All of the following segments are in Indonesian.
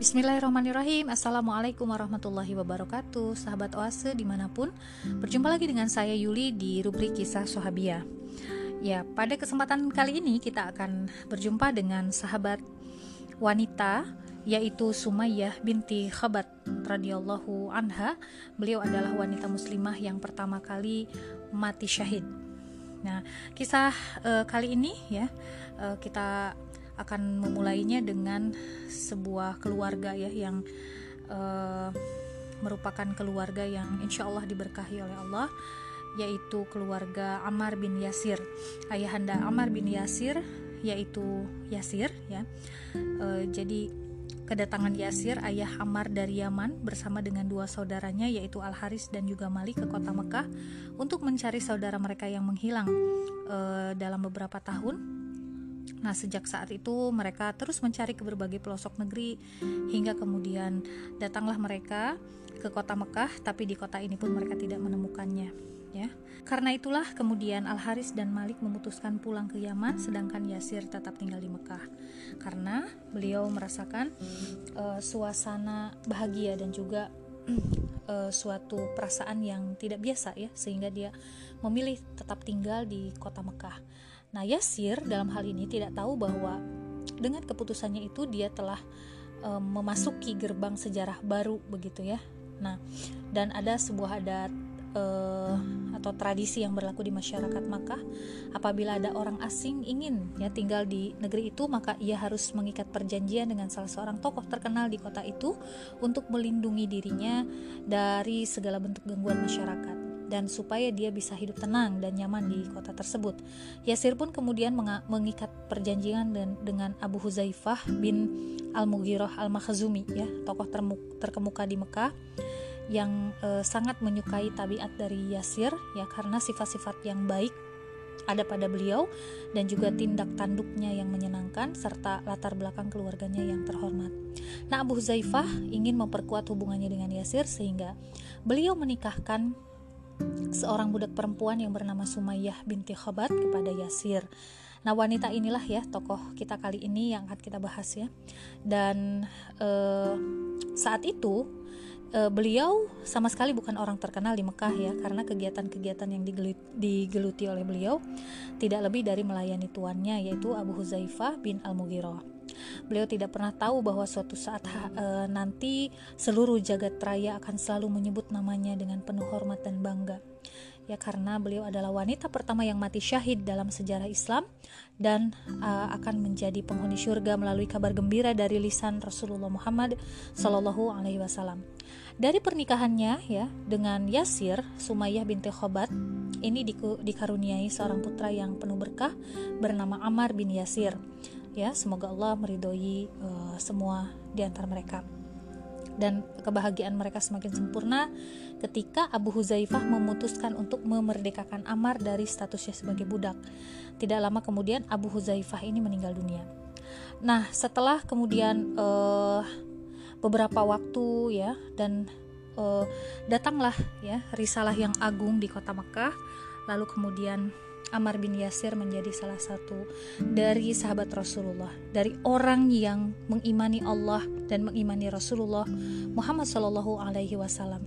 Bismillahirrahmanirrahim Assalamualaikum warahmatullahi wabarakatuh Sahabat Oase di mana pun Berjumpa lagi dengan saya Yuli di rubrik kisah Sohabia Ya, pada kesempatan kali ini kita akan berjumpa dengan sahabat wanita yaitu Sumayyah binti Khabat radhiyallahu anha. Beliau adalah wanita muslimah yang pertama kali mati syahid. Nah, kisah uh, kali ini ya uh, kita akan memulainya dengan sebuah keluarga ya yang uh, merupakan keluarga yang insya Allah diberkahi oleh Allah yaitu keluarga Ammar bin Yasir. Ayahanda Ammar bin Yasir yaitu Yasir ya. Uh, jadi kedatangan Yasir ayah Ammar dari Yaman bersama dengan dua saudaranya yaitu Al Haris dan juga Malik ke kota Mekah untuk mencari saudara mereka yang menghilang uh, dalam beberapa tahun Nah, sejak saat itu mereka terus mencari ke berbagai pelosok negeri hingga kemudian datanglah mereka ke kota Mekah, tapi di kota ini pun mereka tidak menemukannya, ya. Karena itulah kemudian Al Haris dan Malik memutuskan pulang ke Yaman sedangkan Yasir tetap tinggal di Mekah. Karena beliau merasakan uh, suasana bahagia dan juga uh, suatu perasaan yang tidak biasa ya, sehingga dia memilih tetap tinggal di kota Mekah. Nah, Yasir dalam hal ini tidak tahu bahwa dengan keputusannya itu dia telah e, memasuki gerbang sejarah baru begitu ya. Nah, dan ada sebuah adat e, atau tradisi yang berlaku di masyarakat Makkah apabila ada orang asing ingin ya tinggal di negeri itu maka ia harus mengikat perjanjian dengan salah seorang tokoh terkenal di kota itu untuk melindungi dirinya dari segala bentuk gangguan masyarakat dan supaya dia bisa hidup tenang dan nyaman di kota tersebut. Yasir pun kemudian mengikat perjanjian dengan Abu Huzaifah bin Al-Mughirah Al-Makhzumi ya, tokoh terkemuka di Mekah yang e, sangat menyukai tabiat dari Yasir ya karena sifat-sifat yang baik ada pada beliau dan juga tindak tanduknya yang menyenangkan serta latar belakang keluarganya yang terhormat. Nah, Abu Huzaifah ingin memperkuat hubungannya dengan Yasir sehingga beliau menikahkan seorang budak perempuan yang bernama Sumayyah binti Khabat kepada Yasir. Nah, wanita inilah ya tokoh kita kali ini yang akan kita bahas ya. Dan eh, saat itu eh, beliau sama sekali bukan orang terkenal di Mekah ya, karena kegiatan-kegiatan yang digeluti oleh beliau tidak lebih dari melayani tuannya yaitu Abu Huzaifah bin Al-Mughirah. Beliau tidak pernah tahu bahwa suatu saat e, nanti seluruh jagat raya akan selalu menyebut namanya dengan penuh hormat dan bangga. Ya karena beliau adalah wanita pertama yang mati syahid dalam sejarah Islam dan uh, akan menjadi penghuni surga melalui kabar gembira dari lisan Rasulullah Muhammad Sallallahu Alaihi Wasallam. Dari pernikahannya ya dengan Yasir Sumayyah binti Khobat ini dikaruniai seorang putra yang penuh berkah bernama Ammar bin Yasir ya semoga Allah meridhoi uh, semua di antara mereka dan kebahagiaan mereka semakin sempurna ketika Abu Huzaifah memutuskan untuk memerdekakan Ammar dari statusnya sebagai budak. Tidak lama kemudian Abu Huzaifah ini meninggal dunia. Nah, setelah kemudian uh, beberapa waktu ya dan uh, datanglah ya risalah yang agung di kota Mekah, lalu kemudian Ammar bin Yasir menjadi salah satu dari sahabat Rasulullah, dari orang yang mengimani Allah dan mengimani Rasulullah Muhammad Shallallahu Alaihi Wasallam.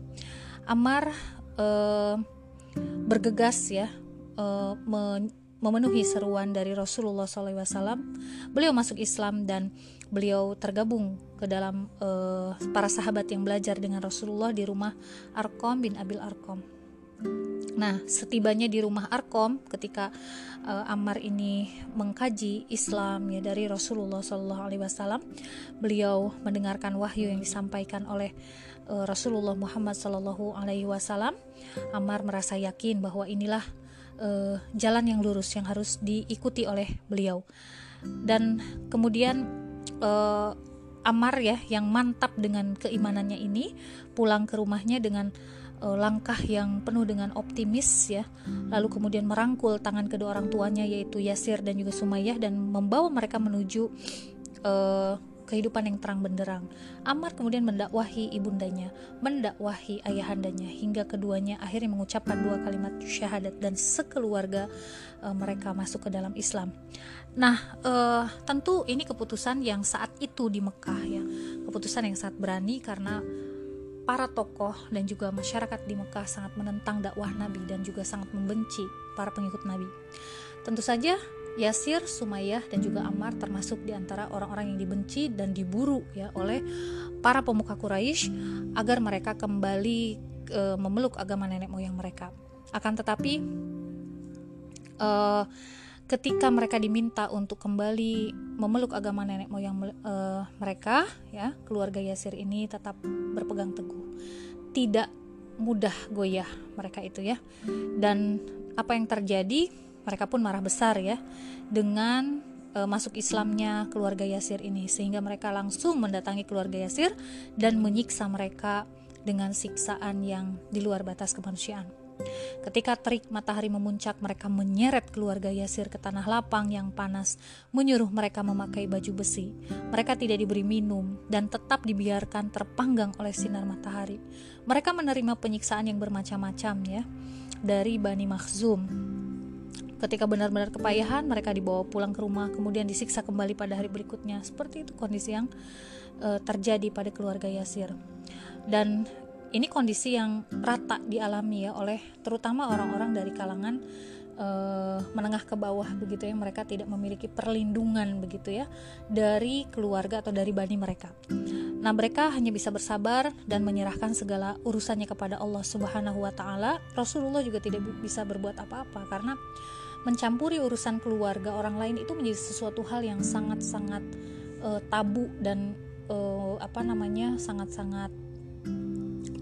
Ammar uh, bergegas ya uh, memenuhi seruan dari Rasulullah SAW. Beliau masuk Islam dan beliau tergabung ke dalam uh, para sahabat yang belajar dengan Rasulullah di rumah Arkom bin Abil Arkom. Nah, setibanya di rumah Arkom ketika uh, Ammar ini mengkaji Islam ya dari Rasulullah Wasallam, beliau mendengarkan wahyu yang disampaikan oleh uh, Rasulullah Muhammad Alaihi Wasallam. Ammar merasa yakin bahwa inilah uh, jalan yang lurus yang harus diikuti oleh beliau. Dan kemudian uh, Ammar ya yang mantap dengan keimanannya ini pulang ke rumahnya dengan uh, langkah yang penuh dengan optimis ya. Lalu kemudian merangkul tangan kedua orang tuanya yaitu Yasir dan juga Sumayyah dan membawa mereka menuju uh, kehidupan yang terang benderang. Ammar kemudian mendakwahi ibundanya, mendakwahi ayahandanya hingga keduanya akhirnya mengucapkan dua kalimat syahadat dan sekeluarga uh, mereka masuk ke dalam Islam. Nah, uh, tentu ini keputusan yang saat itu di Mekah ya keputusan yang sangat berani karena para tokoh dan juga masyarakat di Mekah sangat menentang dakwah Nabi dan juga sangat membenci para pengikut Nabi. Tentu saja Yasir, Sumayyah dan juga Ammar termasuk di antara orang-orang yang dibenci dan diburu ya oleh para pemuka Quraisy agar mereka kembali e, memeluk agama nenek moyang mereka. Akan tetapi e, ketika mereka diminta untuk kembali memeluk agama nenek moyang e, mereka ya, keluarga Yasir ini tetap berpegang teguh. Tidak mudah goyah mereka itu ya. Dan apa yang terjadi mereka pun marah besar ya dengan e, masuk Islamnya keluarga Yasir ini sehingga mereka langsung mendatangi keluarga Yasir dan menyiksa mereka dengan siksaan yang di luar batas kemanusiaan. Ketika terik matahari memuncak, mereka menyeret keluarga Yasir ke tanah lapang yang panas, menyuruh mereka memakai baju besi. Mereka tidak diberi minum dan tetap dibiarkan terpanggang oleh sinar matahari. Mereka menerima penyiksaan yang bermacam-macam ya dari Bani Makhzum Ketika benar-benar kepayahan, mereka dibawa pulang ke rumah, kemudian disiksa kembali pada hari berikutnya. Seperti itu kondisi yang e, terjadi pada keluarga Yasir. Dan ini kondisi yang rata dialami ya oleh terutama orang-orang dari kalangan e, menengah ke bawah begitu ya. Mereka tidak memiliki perlindungan begitu ya dari keluarga atau dari bani mereka. Nah, mereka hanya bisa bersabar dan menyerahkan segala urusannya kepada Allah Subhanahu wa taala. Rasulullah juga tidak bisa berbuat apa-apa karena mencampuri urusan keluarga orang lain itu menjadi sesuatu hal yang sangat-sangat uh, tabu dan uh, apa namanya sangat-sangat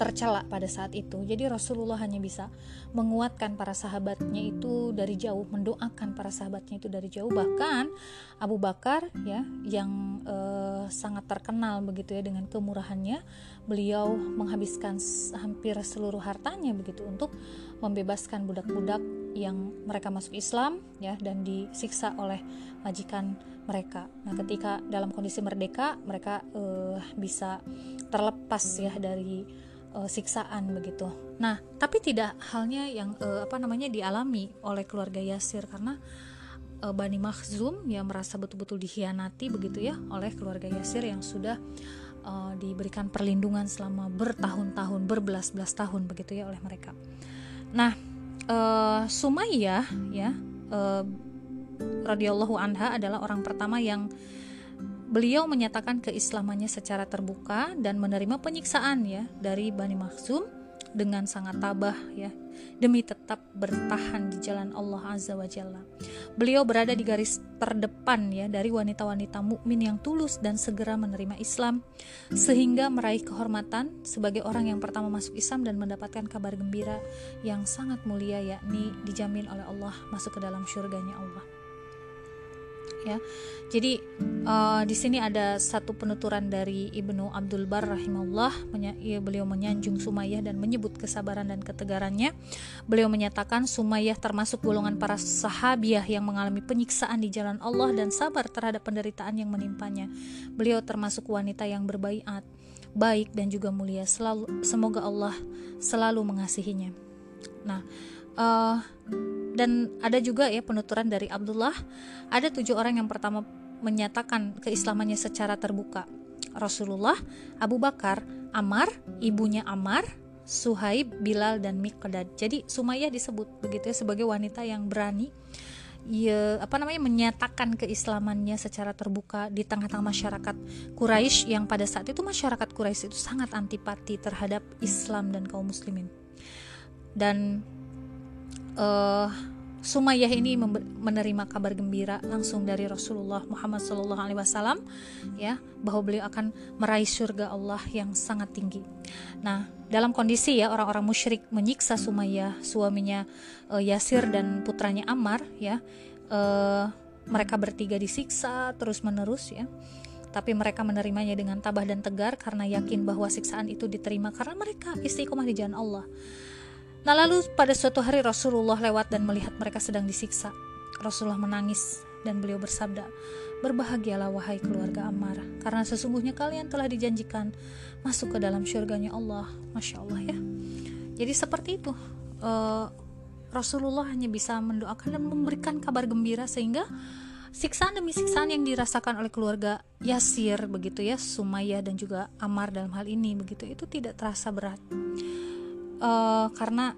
tercela pada saat itu. Jadi Rasulullah hanya bisa menguatkan para sahabatnya itu dari jauh, mendoakan para sahabatnya itu dari jauh. Bahkan Abu Bakar ya yang uh, sangat terkenal begitu ya dengan kemurahannya, beliau menghabiskan hampir seluruh hartanya begitu untuk membebaskan budak-budak yang mereka masuk Islam ya dan disiksa oleh majikan mereka. Nah, ketika dalam kondisi merdeka, mereka uh, bisa terlepas ya dari uh, siksaan begitu. Nah, tapi tidak halnya yang uh, apa namanya dialami oleh keluarga Yasir karena uh, Bani Makhzum yang merasa betul-betul dikhianati begitu ya oleh keluarga Yasir yang sudah uh, diberikan perlindungan selama bertahun-tahun, berbelas-belas tahun begitu ya oleh mereka. Nah, uh, Sumayyah ya uh, radhiyallahu anha adalah orang pertama yang Beliau menyatakan keislamannya secara terbuka dan menerima penyiksaan ya dari Bani Makhzum dengan sangat tabah ya demi tetap bertahan di jalan Allah Azza wa Jalla. Beliau berada di garis terdepan ya dari wanita-wanita mukmin yang tulus dan segera menerima Islam sehingga meraih kehormatan sebagai orang yang pertama masuk Islam dan mendapatkan kabar gembira yang sangat mulia yakni dijamin oleh Allah masuk ke dalam surganya Allah ya. Jadi uh, di sini ada satu penuturan dari Ibnu Abdul Bar rahimahullah, ya, beliau menyanjung Sumayyah dan menyebut kesabaran dan ketegarannya. Beliau menyatakan Sumayyah termasuk golongan para sahabiah yang mengalami penyiksaan di jalan Allah dan sabar terhadap penderitaan yang menimpanya. Beliau termasuk wanita yang berbaiat, baik dan juga mulia. Selalu semoga Allah selalu mengasihinya. Nah, uh, dan ada juga ya penuturan dari Abdullah. Ada tujuh orang yang pertama menyatakan keislamannya secara terbuka. Rasulullah Abu Bakar Amar ibunya Amar Suhaib Bilal dan Miqdad. Jadi Sumayyah disebut begitu ya sebagai wanita yang berani. Ya apa namanya menyatakan keislamannya secara terbuka di tengah-tengah masyarakat Quraisy yang pada saat itu masyarakat Quraisy itu sangat antipati terhadap Islam dan kaum muslimin. Dan uh, Sumayyah ini menerima kabar gembira langsung dari Rasulullah Muhammad SAW ya bahwa beliau akan meraih surga Allah yang sangat tinggi. Nah dalam kondisi ya orang-orang musyrik menyiksa Sumayyah suaminya uh, Yasir dan putranya Ammar ya uh, mereka bertiga disiksa terus menerus ya tapi mereka menerimanya dengan tabah dan tegar karena yakin bahwa siksaan itu diterima karena mereka istiqomah di jalan Allah. Nah lalu pada suatu hari Rasulullah lewat dan melihat mereka sedang disiksa. Rasulullah menangis dan beliau bersabda, Berbahagialah wahai keluarga Ammar, karena sesungguhnya kalian telah dijanjikan masuk ke dalam syurganya Allah. Masya Allah ya. Jadi seperti itu. Uh, Rasulullah hanya bisa mendoakan dan memberikan kabar gembira sehingga siksaan demi siksaan yang dirasakan oleh keluarga Yasir begitu ya Sumayyah dan juga Amar dalam hal ini begitu itu tidak terasa berat uh, karena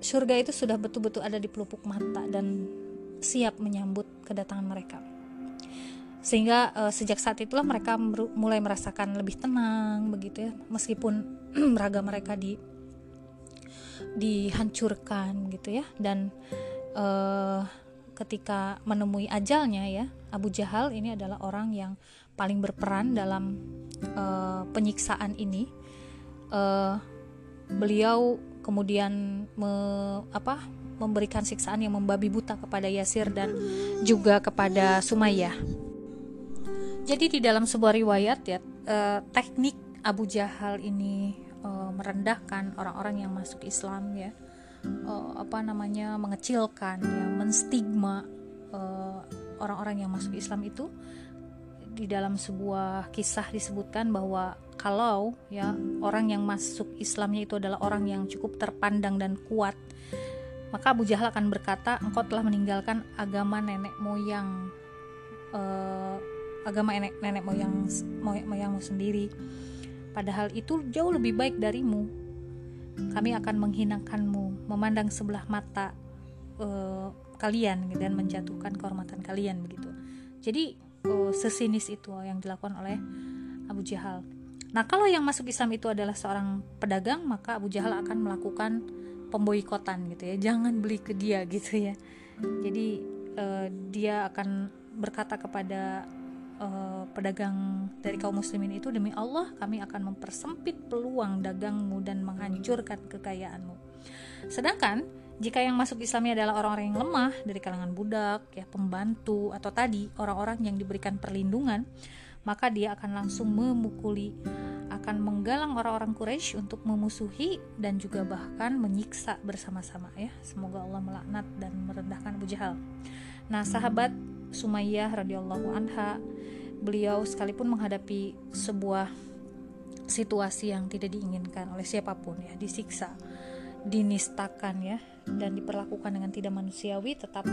surga itu sudah betul-betul ada di pelupuk mata dan siap menyambut kedatangan mereka. Sehingga uh, sejak saat itulah mereka mulai merasakan lebih tenang begitu ya. Meskipun raga mereka di dihancurkan gitu ya. Dan uh, ketika menemui ajalnya ya Abu Jahal ini adalah orang yang paling berperan dalam uh, penyiksaan ini. Uh, beliau kemudian me, apa memberikan siksaan yang membabi buta kepada Yasir dan juga kepada Sumayyah. Jadi di dalam sebuah riwayat ya eh, teknik Abu Jahal ini eh, merendahkan orang-orang yang masuk Islam ya eh, apa namanya mengecilkan ya menstigma eh, orang-orang yang masuk Islam itu di dalam sebuah kisah disebutkan bahwa kalau ya orang yang masuk Islamnya itu adalah orang yang cukup terpandang dan kuat maka Abu Jahal akan berkata engkau telah meninggalkan agama nenek moyang uh, agama nenek, nenek moyang moyangmu sendiri. Padahal itu jauh lebih baik darimu. Kami akan menghinakanmu, memandang sebelah mata uh, kalian dan menjatuhkan kehormatan kalian begitu. Jadi uh, sesinis itu yang dilakukan oleh Abu Jahal. Nah, kalau yang masuk Islam itu adalah seorang pedagang, maka Abu Jahal akan melakukan pemboikotan gitu ya. Jangan beli ke dia gitu ya. Jadi uh, dia akan berkata kepada uh, pedagang dari kaum muslimin itu demi Allah kami akan mempersempit peluang dagangmu dan menghancurkan kekayaanmu. Sedangkan jika yang masuk Islamnya adalah orang-orang yang lemah dari kalangan budak, ya pembantu atau tadi orang-orang yang diberikan perlindungan, maka dia akan langsung memukuli, akan menggalang orang-orang Quraisy untuk memusuhi dan juga bahkan menyiksa bersama-sama ya. Semoga Allah melaknat dan merendahkan Abu Jahal. Nah, sahabat Sumayyah radhiyallahu anha beliau sekalipun menghadapi sebuah situasi yang tidak diinginkan oleh siapa pun ya disiksa dinistakan ya dan diperlakukan dengan tidak manusiawi tetap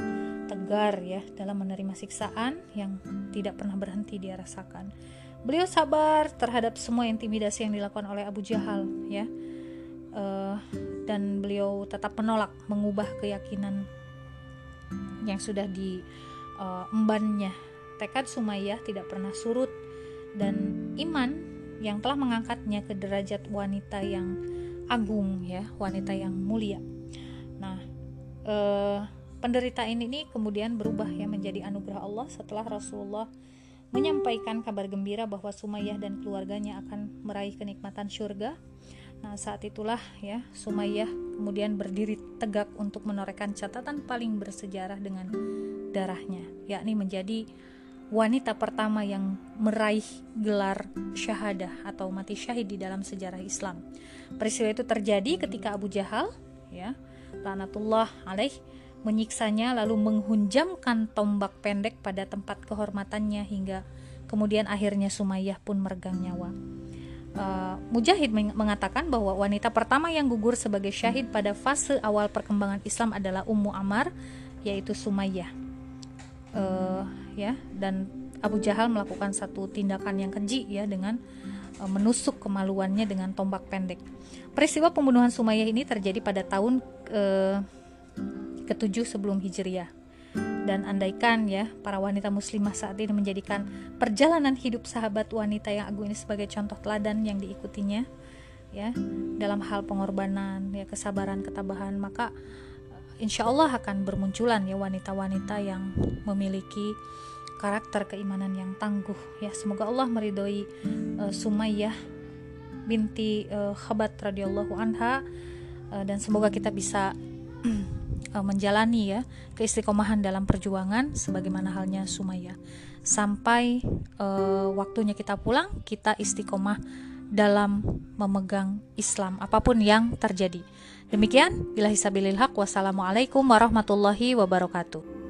tegar ya dalam menerima siksaan yang tidak pernah berhenti dia rasakan. Beliau sabar terhadap semua intimidasi yang dilakukan oleh Abu Jahal ya. Uh, dan beliau tetap menolak mengubah keyakinan yang sudah diembannya uh, tekad Sumayyah tidak pernah surut dan iman yang telah mengangkatnya ke derajat wanita yang agung ya, wanita yang mulia. Nah, eh, penderitaan ini kemudian berubah ya menjadi anugerah Allah setelah Rasulullah menyampaikan kabar gembira bahwa Sumayyah dan keluarganya akan meraih kenikmatan surga. Nah, saat itulah ya Sumayyah kemudian berdiri tegak untuk menorehkan catatan paling bersejarah dengan darahnya, yakni menjadi wanita pertama yang meraih gelar syahadah atau mati syahid di dalam sejarah Islam. Peristiwa itu terjadi ketika Abu Jahal, ya, lanatullah alaih, menyiksanya lalu menghunjamkan tombak pendek pada tempat kehormatannya hingga kemudian akhirnya Sumayyah pun meregang nyawa. Uh, Mujahid mengatakan bahwa wanita pertama yang gugur sebagai syahid pada fase awal perkembangan Islam adalah Ummu Amar, yaitu Sumayyah uh, ya dan Abu Jahal melakukan satu tindakan yang keji ya dengan uh, menusuk kemaluannya dengan tombak pendek. Peristiwa pembunuhan Sumayyah ini terjadi pada tahun uh, ketujuh sebelum Hijriah. Dan andaikan ya para wanita muslimah saat ini menjadikan perjalanan hidup sahabat wanita yang agung ini sebagai contoh teladan yang diikutinya ya dalam hal pengorbanan ya kesabaran ketabahan maka insya Allah akan bermunculan ya wanita-wanita yang memiliki karakter keimanan yang tangguh ya. Semoga Allah meridhoi uh, Sumayyah binti uh, Khabat radhiyallahu anha uh, dan semoga kita bisa uh, menjalani ya keistiqomahan dalam perjuangan sebagaimana halnya Sumayyah. Sampai uh, waktunya kita pulang kita istiqomah dalam memegang Islam apa pun yang terjadi. Demikian, bila hisabilil haq, wassalamualaikum warahmatullahi wabarakatuh.